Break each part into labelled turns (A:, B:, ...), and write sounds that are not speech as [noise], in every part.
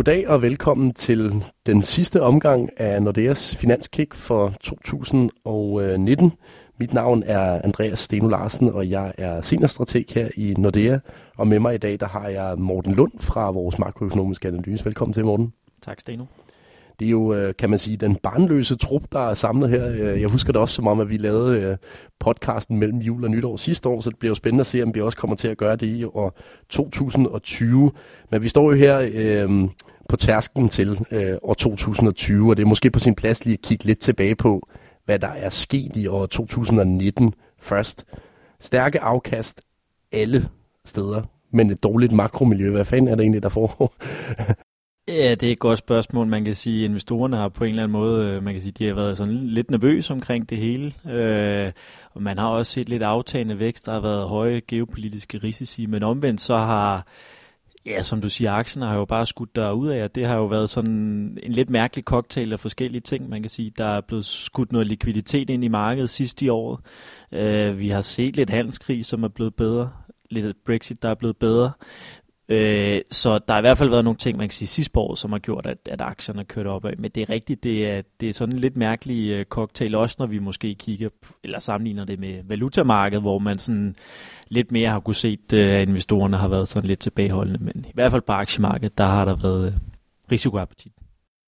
A: Goddag og velkommen til den sidste omgang af Nordeas Finanskick for 2019. Mit navn er Andreas Steno Larsen, og jeg er seniorstrateg her i Nordea. Og med mig i dag, der har jeg Morten Lund fra vores makroøkonomiske analyse. Velkommen til, Morten.
B: Tak, Steno.
A: Det er jo, øh, kan man sige, den barnløse trup, der er samlet her. Øh, jeg husker det også som om, at vi lavede øh, podcasten mellem jul og nytår sidste år, så det bliver jo spændende at se, om vi også kommer til at gøre det i år 2020. Men vi står jo her øh, på tærsken til øh, år 2020, og det er måske på sin plads lige at kigge lidt tilbage på, hvad der er sket i år 2019 først. Stærke afkast alle steder, men et dårligt makromiljø. Hvad fanden er det egentlig, der foregår? [laughs]
B: Ja, det er et godt spørgsmål. Man kan sige, at investorerne har på en eller anden måde, øh, man kan sige, de har været sådan lidt nervøse omkring det hele. Øh, og man har også set lidt aftagende vækst, der har været høje geopolitiske risici, men omvendt så har Ja, som du siger, aktien har jo bare skudt der ud af, og det har jo været sådan en lidt mærkelig cocktail af forskellige ting. Man kan sige, der er blevet skudt noget likviditet ind i markedet sidst i året. Uh, vi har set lidt handelskrig, som er blevet bedre. Lidt Brexit, der er blevet bedre. Øh, så der har i hvert fald været nogle ting, man kan sige sidste år, som har gjort, at, at aktierne kørt opad. Men det er rigtigt, det er, det er sådan en lidt mærkelig øh, cocktail, også når vi måske kigger, eller sammenligner det med valutamarkedet, hvor man sådan lidt mere har kunne se, øh, at investorerne har været sådan lidt tilbageholdende. Men i hvert fald på aktiemarkedet, der har der været øh, risikoappetit.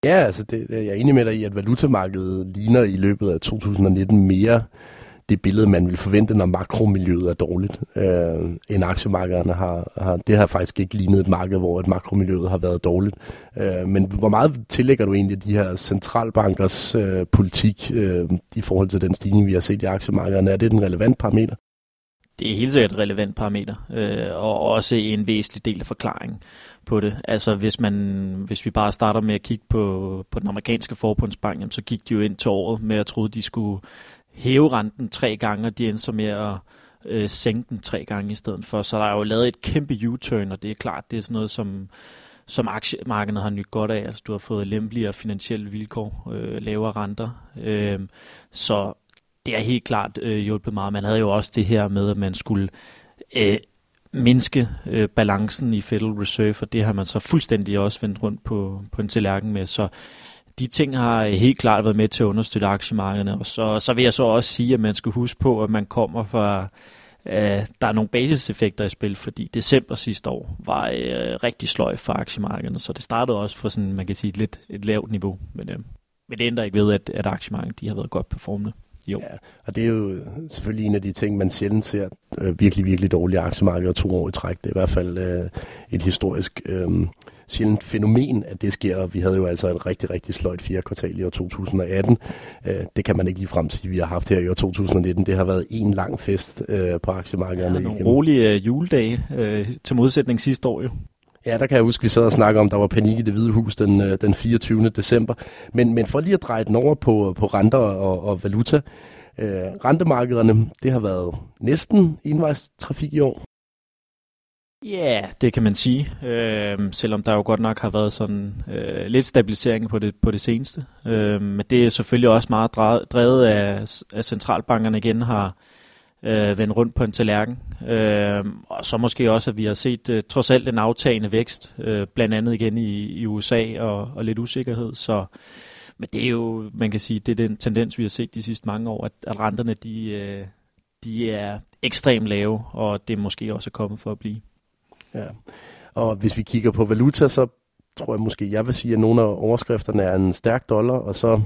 A: Ja, altså det, jeg er enig med dig i, at valutamarkedet ligner i løbet af 2019 mere det billede, man vil forvente, når makromiljøet er dårligt, øh, end aktiemarkederne har, har. Det har faktisk ikke lignet et marked, hvor et makromiljøet har været dårligt. Øh, men hvor meget tillægger du egentlig de her centralbankers øh, politik øh, i forhold til den stigning, vi har set i aktiemarkederne? Er det den relevant parameter?
B: Det er helt sikkert et relevant parameter, øh, og også en væsentlig del af forklaringen på det. Altså hvis, man, hvis vi bare starter med at kigge på, på den amerikanske forbundsbank, jamen, så gik de jo ind til året med at tro, at de skulle hæve renten tre gange, og de endte så med at øh, sænke den tre gange i stedet for. Så der er jo lavet et kæmpe U-turn, og det er klart, det er sådan noget, som, som aktiemarkedet har nyt godt af. Altså, du har fået lempeligere finansielle vilkår, øh, lavere renter. Øh, så det er helt klart øh, hjulpet meget. Man havde jo også det her med, at man skulle øh, mindske øh, balancen i Federal Reserve, og det har man så fuldstændig også vendt rundt på, på en tallerken med. Så de ting har helt klart været med til at understøtte aktiemarkederne. Og så, så vil jeg så også sige, at man skal huske på, at man kommer fra... Øh, der er nogle basiseffekter i spil, fordi december sidste år var øh, rigtig sløj for aktiemarkederne, så det startede også fra sådan, man kan sige, et lidt et lavt niveau. Men, øh, men det ændrer ikke ved, at, at aktiemarkedet de har været godt performende. Jo. Ja,
A: og det er jo selvfølgelig en af de ting, man sjældent ser øh, virkelig, virkelig dårlige aktiemarkeder to år i træk. Det er i hvert fald øh, et historisk øh, sjældent fænomen, at det sker. Vi havde jo altså et rigtig, rigtig sløjt fjerde kvartal i år 2018. Øh, det kan man ikke lige frem sige, vi har haft her i år 2019. Det har været en lang fest øh, på aktiemarkederne.
B: Ja, nogle rolige øh, juledage øh, til modsætning sidste år jo.
A: Ja, der kan jeg huske, at vi sad og snakkede om, der var panik i det hvide hus den, øh, den 24. december. Men, men for lige at dreje den over på, på renter og, og valuta. Øh, rentemarkederne, det har været næsten envejstrafik i år.
B: Ja, yeah, det kan man sige. Øh, selvom der jo godt nok har været sådan øh, lidt stabilisering på det, på det seneste. Øh, men det er selvfølgelig også meget drevet af, at centralbankerne igen har øh, vendt rundt på en tallerken. Øh, og så måske også, at vi har set øh, trods alt en aftagende vækst, øh, blandt andet igen i, i USA og, og lidt usikkerhed. Så, men det er jo, man kan sige, det er den tendens, vi har set de sidste mange år, at, at renterne de, øh, de er ekstremt lave, og det er måske også kommet for at blive.
A: Ja. Og hvis vi kigger på valuta, så tror jeg måske, jeg vil sige, at nogle af overskrifterne er en stærk dollar, og så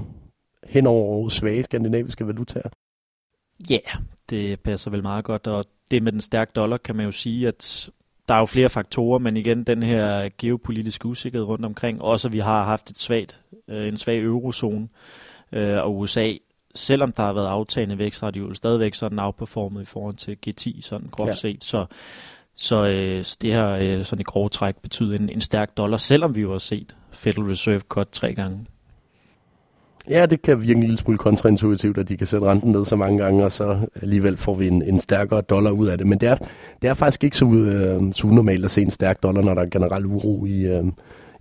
A: henover svage skandinaviske valutaer.
B: Ja, yeah, det passer vel meget godt, og det med den stærke dollar kan man jo sige, at der er jo flere faktorer, men igen den her geopolitiske usikkerhed rundt omkring, også vi har haft et svagt, øh, en svag eurozone, øh, og USA, selvom der har været aftagende vækst, har de jo stadigvæk sådan outperformet i forhold til G10, sådan groft ja. set, så så, øh, så det her øh, sådan i grove træk betyder en, en stærk dollar, selvom vi jo har set Federal Reserve cut tre gange.
A: Ja, det kan virke en lille smule kontraintuitivt, at de kan sætte renten ned så mange gange, og så alligevel får vi en, en stærkere dollar ud af det. Men det er, det er faktisk ikke så, øh, så unormalt at se en stærk dollar, når der er generelt uro i, øh,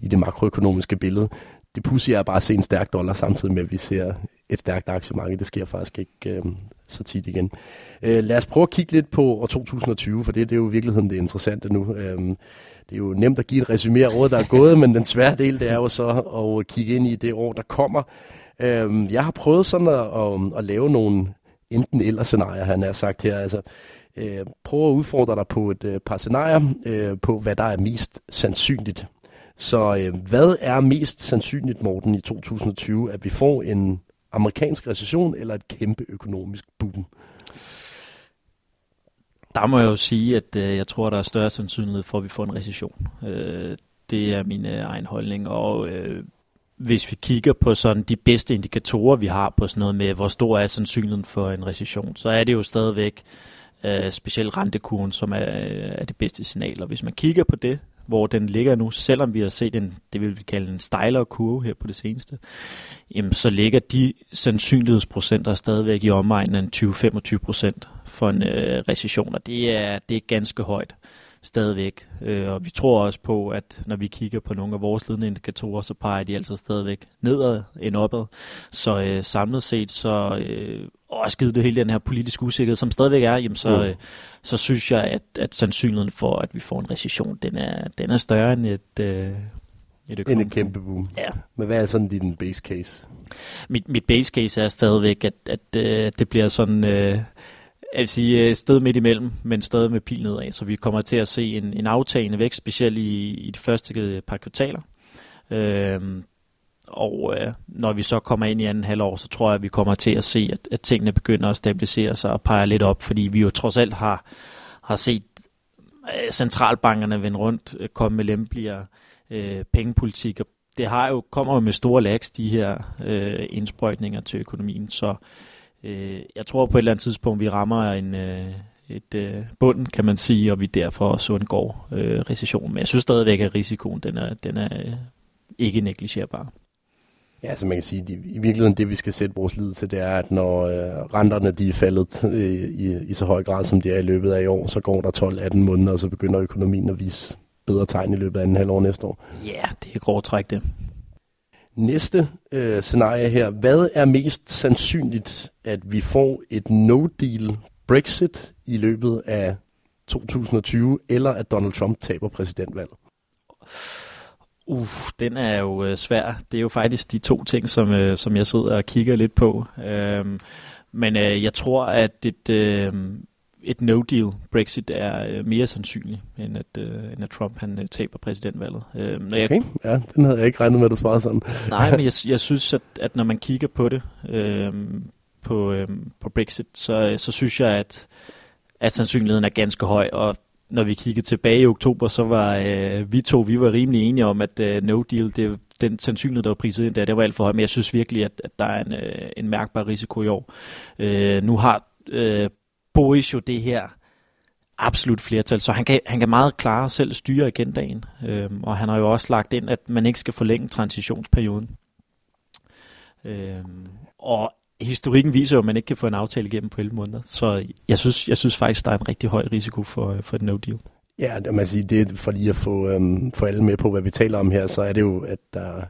A: i det makroøkonomiske billede. Det pussy er bare at se en stærk dollar, samtidig med, at vi ser et stærkt aktiemarked. Det sker faktisk ikke øh, så tit igen. Øh, lad os prøve at kigge lidt på år 2020, for det, det er jo i virkeligheden det interessante nu. Øh, det er jo nemt at give et resumé af året, der er gået, men den svære del, det er jo så at kigge ind i det år, der kommer. Øh, jeg har prøvet sådan at, at, at lave nogle enten eller scenarier, han har sagt her. Altså, øh, prøv at udfordre dig på et øh, par scenarier, øh, på hvad der er mest sandsynligt. Så øh, hvad er mest sandsynligt, Morten, i 2020? At vi får en amerikansk recession eller et kæmpe økonomisk boom?
B: Der må jeg jo sige, at øh, jeg tror, der er større sandsynlighed for, at vi får en recession. Øh, det er min øh, egen holdning, og øh, hvis vi kigger på sådan de bedste indikatorer, vi har på sådan noget med, hvor stor er sandsynligheden for en recession, så er det jo stadigvæk øh, specielt rentekurven, som er, øh, er det bedste signal. Og hvis man kigger på det, hvor den ligger nu, selvom vi har set en, det vil vi kalde en stejlere kurve her på det seneste, jamen så ligger de sandsynlighedsprocenter stadigvæk i omegnen af 20-25 procent for en øh, recession, og det er, det er ganske højt stadigvæk. Øh, og vi tror også på, at når vi kigger på nogle af vores ledende indikatorer, så peger de altså stadigvæk nedad end opad. Så øh, samlet set, så øh, også givet det hele den her politiske usikkerhed, som stadigvæk er, jamen så, mm. øh, så synes jeg, at, at sandsynligheden for, at vi får en recession, den er, den er større end et, øh,
A: et End et kæmpe boom.
B: Ja.
A: Men hvad er sådan din base case?
B: Mit, mit base case er stadigvæk, at, at øh, det bliver sådan... Øh, jeg vil sige, øh, sted midt imellem, men stadig med pil nedad. Så vi kommer til at se en, en aftagende vækst, specielt i, i de første par kvartaler. Øhm, og øh, når vi så kommer ind i anden halvår, så tror jeg, at vi kommer til at se, at, at tingene begynder at stabilisere sig og pege lidt op, fordi vi jo trods alt har, har set øh, centralbankerne vende rundt, øh, komme med lempeligere øh, pengepolitik, og det har jo, kommer jo med store lags, de her øh, indsprøjtninger til økonomien, så øh, jeg tror på et eller andet tidspunkt, vi rammer en, øh, et øh, bund, kan man sige, og vi derfor også undgår øh, recession. Men jeg synes stadigvæk, at risikoen den er, den er øh, ikke negligerbar.
A: Ja, så man kan sige, at i virkeligheden det, vi skal sætte vores lid til, det er, at når øh, renterne de er faldet øh, i, i så høj grad, som de er i løbet af i år, så går der 12-18 måneder, og så begynder økonomien at vise bedre tegn i løbet af anden halvår næste år.
B: Ja, det er grov træk det.
A: Næste øh, scenarie her. Hvad er mest sandsynligt, at vi får et no-deal Brexit i løbet af 2020, eller at Donald Trump taber præsidentvalget?
B: Uh, den er jo øh, svær. Det er jo faktisk de to ting, som, øh, som jeg sidder og kigger lidt på. Øh, men øh, jeg tror, at det... øh, et no-deal Brexit er øh, mere sandsynligt, end at, øh, end at Trump han øh, taber præsidentvalget.
A: Øh, når okay, ja, den havde jeg ikke regnet med, at du svarede sådan.
B: nej, men [laughs] jeg, jeg synes, at, at når man kigger på det, øh, på, øh, på Brexit, så, så synes jeg, at, at sandsynligheden er ganske høj, og når vi kiggede tilbage i oktober, så var øh, vi to vi var rimelig enige om, at øh, no deal, det, den sandsynlighed, der var priset ind der, det var alt for højt, men jeg synes virkelig, at, at der er en, øh, en mærkbar risiko i år. Øh, nu har øh, Boris jo det her absolut flertal, så han kan, han kan meget klare selv styre agendaen, øhm, og han har jo også lagt ind, at man ikke skal forlænge transitionsperioden. Øhm, og historikken viser jo, at man ikke kan få en aftale igennem på 11 måneder. Så jeg synes, jeg synes faktisk, der er en rigtig høj risiko for, øh, for et no deal.
A: Ja, det, man siger, det for lige at få, øhm, få alle med på, hvad vi taler om her, så er det jo, at der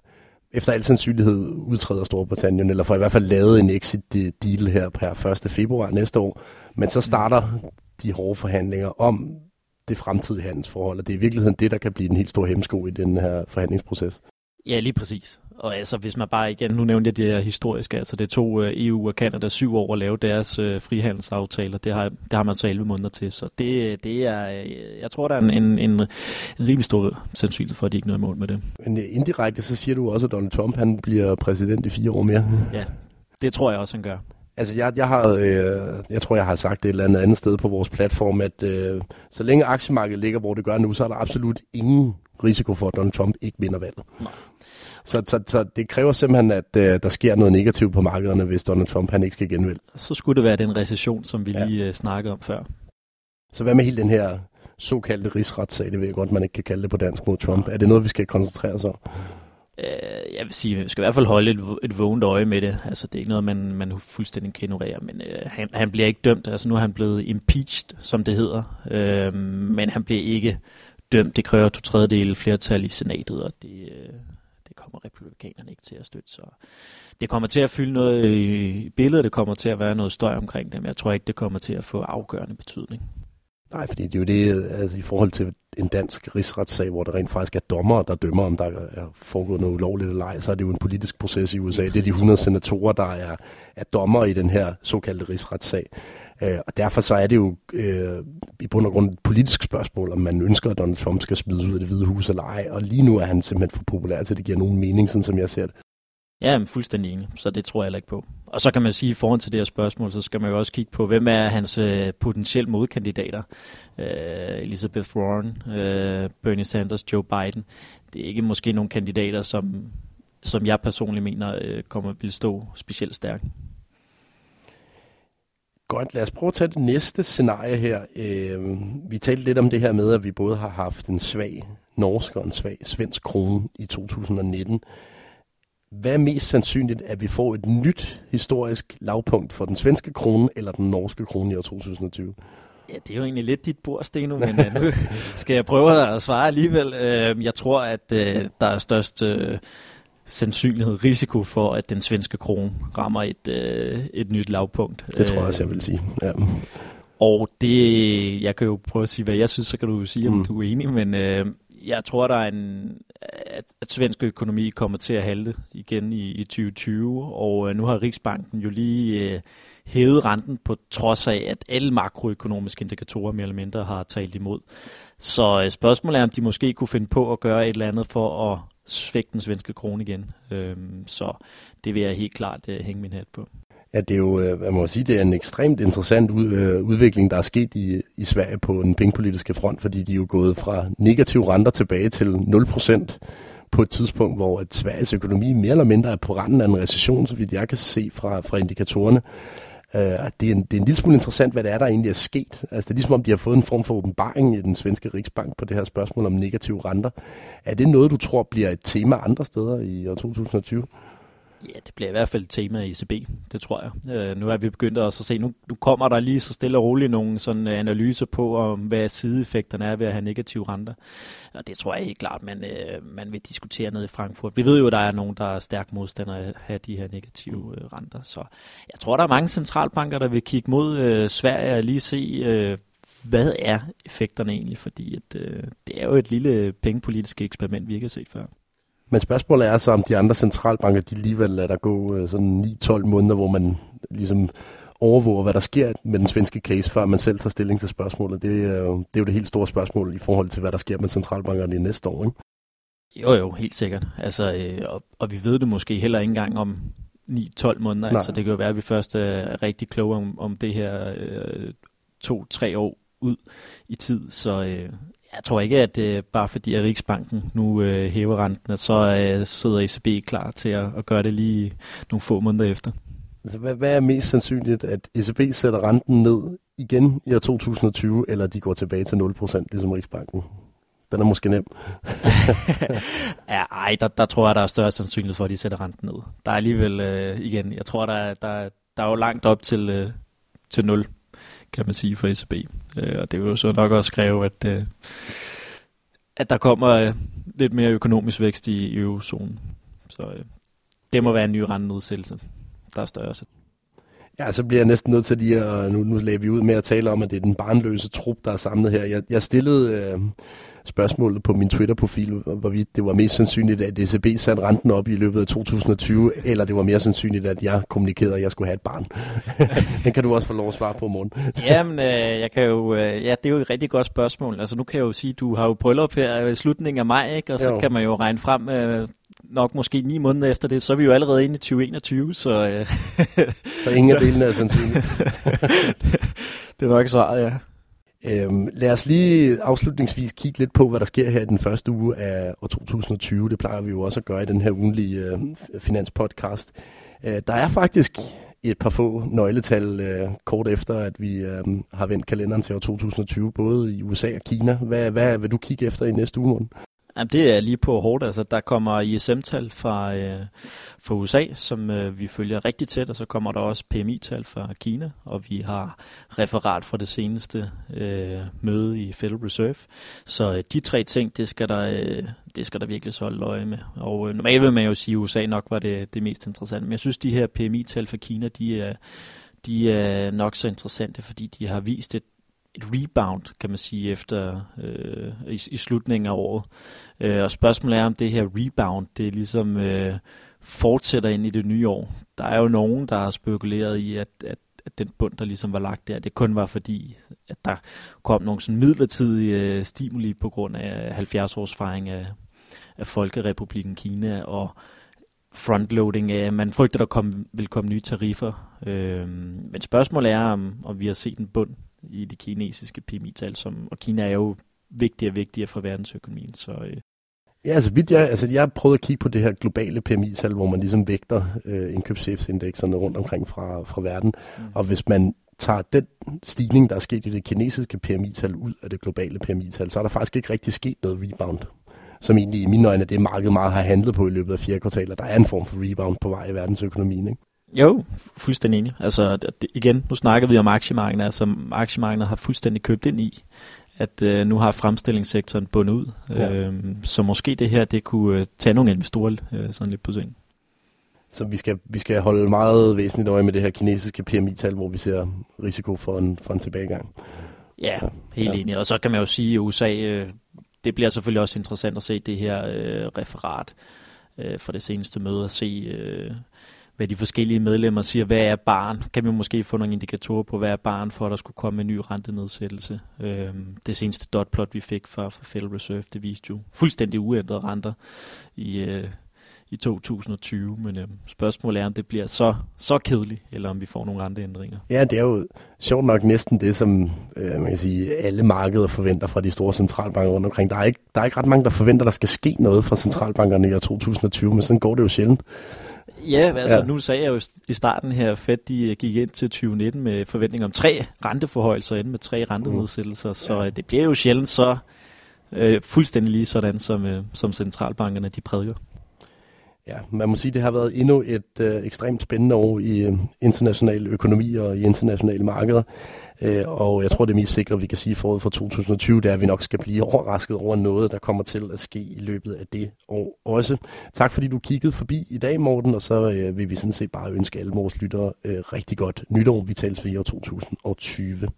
A: efter al sandsynlighed udtræder Storbritannien, eller får i hvert fald lavet en exit-deal her per 1. februar næste år. Men så starter de hårde forhandlinger om det fremtidige handelsforhold, og det er i virkeligheden det, der kan blive en helt stor hemsko i den her forhandlingsproces.
B: Ja, lige præcis. Og altså, hvis man bare igen, nu nævnte jeg det her historiske, altså det tog uh, EU og Kanada syv år at lave deres uh, frihandelsaftaler. Det har, det har man så 11 måneder til. Så det, det er, jeg tror, der er en, en, en, en rimelig stor sandsynlighed for, at de ikke nåede mål med det.
A: Men indirekte, så siger du også, at Donald Trump han bliver præsident i fire år mere.
B: Ja, det tror jeg også, han gør.
A: Altså, jeg, jeg, har, øh, jeg tror, jeg har sagt det et eller andet andet sted på vores platform, at øh, så længe aktiemarkedet ligger, hvor det gør nu, så er der absolut ingen risiko for, at Donald Trump ikke vinder valget. Nej. Så, så, så det kræver simpelthen, at øh, der sker noget negativt på markederne, hvis Donald Trump han ikke skal genvælge.
B: Så skulle det være den recession, som vi ja. lige øh, snakkede om før.
A: Så hvad med hele den her såkaldte rigsretssag, det ved jeg godt, man ikke kan kalde det på dansk mod Trump. Er det noget, vi skal koncentrere os om?
B: Øh, jeg vil sige, vi skal i hvert fald holde et, et vågent øje med det. Altså, det er ikke noget, man, man fuldstændig kan ignorere, men øh, han, han bliver ikke dømt. Altså, nu er han blevet impeached, som det hedder, øh, men han bliver ikke dømt. Det kræver to tredjedele flertal i senatet, og det, øh, kommer republikanerne ikke til at støtte. Så det kommer til at fylde noget i billedet, det kommer til at være noget støj omkring dem. Jeg tror ikke, det kommer til at få afgørende betydning.
A: Nej, fordi det er jo det, altså i forhold til en dansk rigsretssag, hvor der rent faktisk er dommer, der dømmer, om der er foregået noget ulovligt eller ej, så er det jo en politisk proces i USA. Det er de 100 senatorer, der er, er dommer i den her såkaldte rigsretssag. Øh, og derfor så er det jo øh, i bund og grund et politisk spørgsmål, om man ønsker, at Donald Trump skal smides ud af det hvide hus eller ej. Og lige nu er han simpelthen for populær til, det giver nogen mening, sådan som jeg ser det.
B: Ja, jeg er fuldstændig enig, så det tror jeg heller ikke på. Og så kan man sige, i forhold til det her spørgsmål, så skal man jo også kigge på, hvem er hans øh, potentielle modkandidater. Øh, Elizabeth Warren, øh, Bernie Sanders, Joe Biden. Det er ikke måske nogle kandidater, som, som jeg personligt mener øh, kommer til at stå specielt stærkt.
A: Godt, lad os prøve at tage det næste scenarie her. Øh, vi talte lidt om det her med, at vi både har haft en svag norsk og en svag svensk krone i 2019. Hvad er mest sandsynligt, at vi får et nyt historisk lavpunkt for den svenske krone eller den norske krone i år 2020?
B: Ja, det er jo egentlig lidt dit bord, Steno, men uh, nu [laughs] skal jeg prøve at svare alligevel. Uh, jeg tror, at uh, der er størst sandsynlighed, risiko for, at den svenske krone rammer et, uh, et nyt lavpunkt.
A: Det tror jeg også, jeg vil sige. Ja.
B: Og det, jeg kan jo prøve at sige, hvad jeg synes, så kan du sige, om mm. du er enig, men uh, jeg tror, der er en, at, at svensk økonomi kommer til at halte igen i, i 2020, og øh, nu har Riksbanken jo lige øh, hævet renten på trods af, at alle makroøkonomiske indikatorer mere eller mindre har talt imod. Så øh, spørgsmålet er, om de måske kunne finde på at gøre et eller andet for at svække den svenske krone igen. Øhm, så det vil jeg helt klart øh, hænge min hat på.
A: Ja, det er jo, øh, man må sige, det er en ekstremt interessant ud, øh, udvikling, der er sket i, i Sverige på den pengepolitiske front, fordi de er jo gået fra negative renter tilbage til 0% på et tidspunkt, hvor at Sveriges økonomi mere eller mindre er på randen af en recession, så vidt jeg kan se fra, fra indikatorerne. Uh, det, er en, det er en lille smule interessant, hvad det er, der egentlig er sket. Altså, det er ligesom, om de har fået en form for åbenbaring i den svenske riksbank på det her spørgsmål om negative renter. Er det noget, du tror bliver et tema andre steder i år 2020?
B: Ja, det bliver i hvert fald et tema i ECB, det tror jeg. Øh, nu er vi begyndt også at se, nu, nu kommer der lige så stille og roligt nogle sådan øh, analyser på, om hvad sideeffekterne er ved at have negative renter. Og det tror jeg helt klart, man, øh, man vil diskutere ned i Frankfurt. Vi ved jo, at der er nogen, der er stærk modstandere af at have de her negative øh, renter. Så jeg tror, der er mange centralbanker, der vil kigge mod øh, Sverige og lige se, øh, hvad er effekterne egentlig, fordi at, øh, det er jo et lille pengepolitisk eksperiment, vi ikke har set før.
A: Men spørgsmålet er så, om de andre centralbanker, de alligevel lader der gå øh, sådan 9-12 måneder, hvor man ligesom overvåger, hvad der sker med den svenske case, før man selv tager stilling til spørgsmålet. Det er, jo, det er jo det helt store spørgsmål i forhold til, hvad der sker med centralbankerne i næste år. Ikke?
B: Jo, jo, helt sikkert. Altså, øh, og, og vi ved det måske heller ikke engang om 9-12 måneder. Nej. Altså, det kan jo være, at vi først er rigtig kloge om, om det her øh, to-tre år ud i tid. Så øh, jeg tror ikke, at øh, bare fordi at Riksbanken nu øh, hæver renten, at så øh, sidder ECB klar til at, at gøre det lige nogle få måneder efter.
A: Altså, hvad, hvad er mest sandsynligt, at ECB sætter renten ned igen i år 2020, eller de går tilbage til 0%, ligesom Riksbanken? Den er måske nem. [laughs]
B: ja, ej, der, der tror jeg, der er større sandsynlighed for, at de sætter renten ned. Der er alligevel, øh, igen, jeg tror, der, der, der er jo langt op til, øh, til 0 kan man sige, for ECB. Øh, og det vil jo så nok også kræve, at, øh, at der kommer øh, lidt mere økonomisk vækst i eurozonen. Så øh, det må være en ny rentenedsættelse, der er større.
A: Ja, så bliver jeg næsten nødt til lige at, nu, nu lægger vi ud med at tale om, at det er den barnløse trup, der er samlet her. Jeg, jeg stillede øh, spørgsmålet på min Twitter-profil, hvorvidt det var mest sandsynligt, at ECB satte renten op i løbet af 2020, eller det var mere sandsynligt, at jeg kommunikerede, at jeg skulle have et barn. [laughs] Den kan du også få lov at svare på, morgen. [laughs]
B: Jamen, øh, jeg kan jo, øh, ja, det er jo et rigtig godt spørgsmål. Altså, nu kan jeg jo sige, du har jo bryllup her i slutningen af maj, ikke? og så jo. kan man jo regne frem, øh, nok måske ni måneder efter det, så er vi jo allerede inde i 2021, så... Øh,
A: så ingen af [laughs] delene er sandsynligt.
B: det er nok svaret, ja.
A: Øhm, lad os lige afslutningsvis kigge lidt på, hvad der sker her i den første uge af år 2020. Det plejer vi jo også at gøre i den her ugenlige øh, finanspodcast. Øh, der er faktisk et par få nøgletal øh, kort efter, at vi øh, har vendt kalenderen til år 2020, både i USA og Kina. Hvad, hvad vil du kigge efter i næste uge, morgen?
B: Jamen, det er lige på hårdt. Altså, der kommer ISM-tal fra, øh, fra USA, som øh, vi følger rigtig tæt, og så kommer der også PMI-tal fra Kina, og vi har referat fra det seneste øh, møde i Federal Reserve. Så øh, de tre ting, det skal der, øh, det skal der virkelig så holde øje med. Og øh, normalt vil man jo sige, at USA nok var det, det mest interessante, men jeg synes, de her PMI-tal fra Kina, de er, de er nok så interessante, fordi de har vist et et rebound, kan man sige, efter øh, i, i slutningen af året. Øh, og spørgsmålet er, om det her rebound, det ligesom øh, fortsætter ind i det nye år. Der er jo nogen, der har spekuleret i, at, at, at den bund, der ligesom var lagt der, det kun var fordi, at der kom nogle sådan midlertidige øh, stimuli på grund af 70-års fejring af, af Folkerepubliken Kina, og frontloading af, man frygter, der kom, vil komme nye tariffer. Øh, men spørgsmålet er, om, om vi har set en bund i de kinesiske PMI-tal, som, og Kina er jo vigtigere og vigtigere for verdensøkonomien. Så, øh.
A: Ja, altså, vidt jeg, altså jeg har prøvet at kigge på det her globale PMI-tal, hvor man ligesom vægter øh, indkøbschefsindekserne rundt omkring fra, fra verden. Mm. Og hvis man tager den stigning, der er sket i det kinesiske PMI-tal ud af det globale PMI-tal, så er der faktisk ikke rigtig sket noget rebound som egentlig i mine øjne er det markedet meget har handlet på i løbet af fire kvartaler. Der er en form for rebound på vej i verdensøkonomien, ikke?
B: Jo, fuldstændig enig. Altså det, igen, nu snakker vi om aktiemarkedet, altså aktiemarkedet har fuldstændig købt ind i, at øh, nu har fremstillingssektoren bundet ud. Ja. Øhm, så måske det her, det kunne øh, tage nogle investorer øh, sådan lidt på sengen.
A: Så vi skal, vi skal holde meget væsentligt øje med det her kinesiske PMI-tal, hvor vi ser risiko for en, for en tilbagegang.
B: Ja, helt ja. enig. Og så kan man jo sige, at USA, øh, det bliver selvfølgelig også interessant at se det her øh, referat øh, for det seneste møde, at se... Øh, hvad de forskellige medlemmer siger, hvad er barn? Kan vi måske få nogle indikatorer på, hvad er barn for, at der skulle komme en ny rentenedsættelse? Øhm, det seneste dotplot, vi fik fra, fra Federal Reserve, det viste jo fuldstændig uændrede renter i, øh, i 2020, men øh, spørgsmålet er, om det bliver så, så kedeligt, eller om vi får nogle renteændringer.
A: Ja, det er jo sjovt nok næsten det, som øh, man kan sige, alle markeder forventer fra de store centralbanker rundt omkring. Der er, ikke, der er ikke ret mange, der forventer, der skal ske noget fra centralbankerne i år 2020, men sådan går det jo sjældent.
B: Ja, altså ja. nu sagde jeg jo i starten her, at Fed de gik ind til 2019 med forventning om tre renteforhøjelser, ind med tre rentenedsættelser, mm. så ja. det bliver jo sjældent så øh, fuldstændig lige sådan, som, øh, som centralbankerne de prædiker.
A: Ja, man må sige, at det har været endnu et øh, ekstremt spændende år i øh, international økonomi og i internationale markeder. Øh, og jeg tror, det mest sikre, vi kan sige forud for 2020, det er, at vi nok skal blive [laughs] overrasket over noget, der kommer til at ske i løbet af det år også. Tak fordi du kiggede forbi i dag, Morten, og så øh, vil vi sådan set bare ønske alle vores lyttere øh, rigtig godt nytår. Vi tales for i år 2020.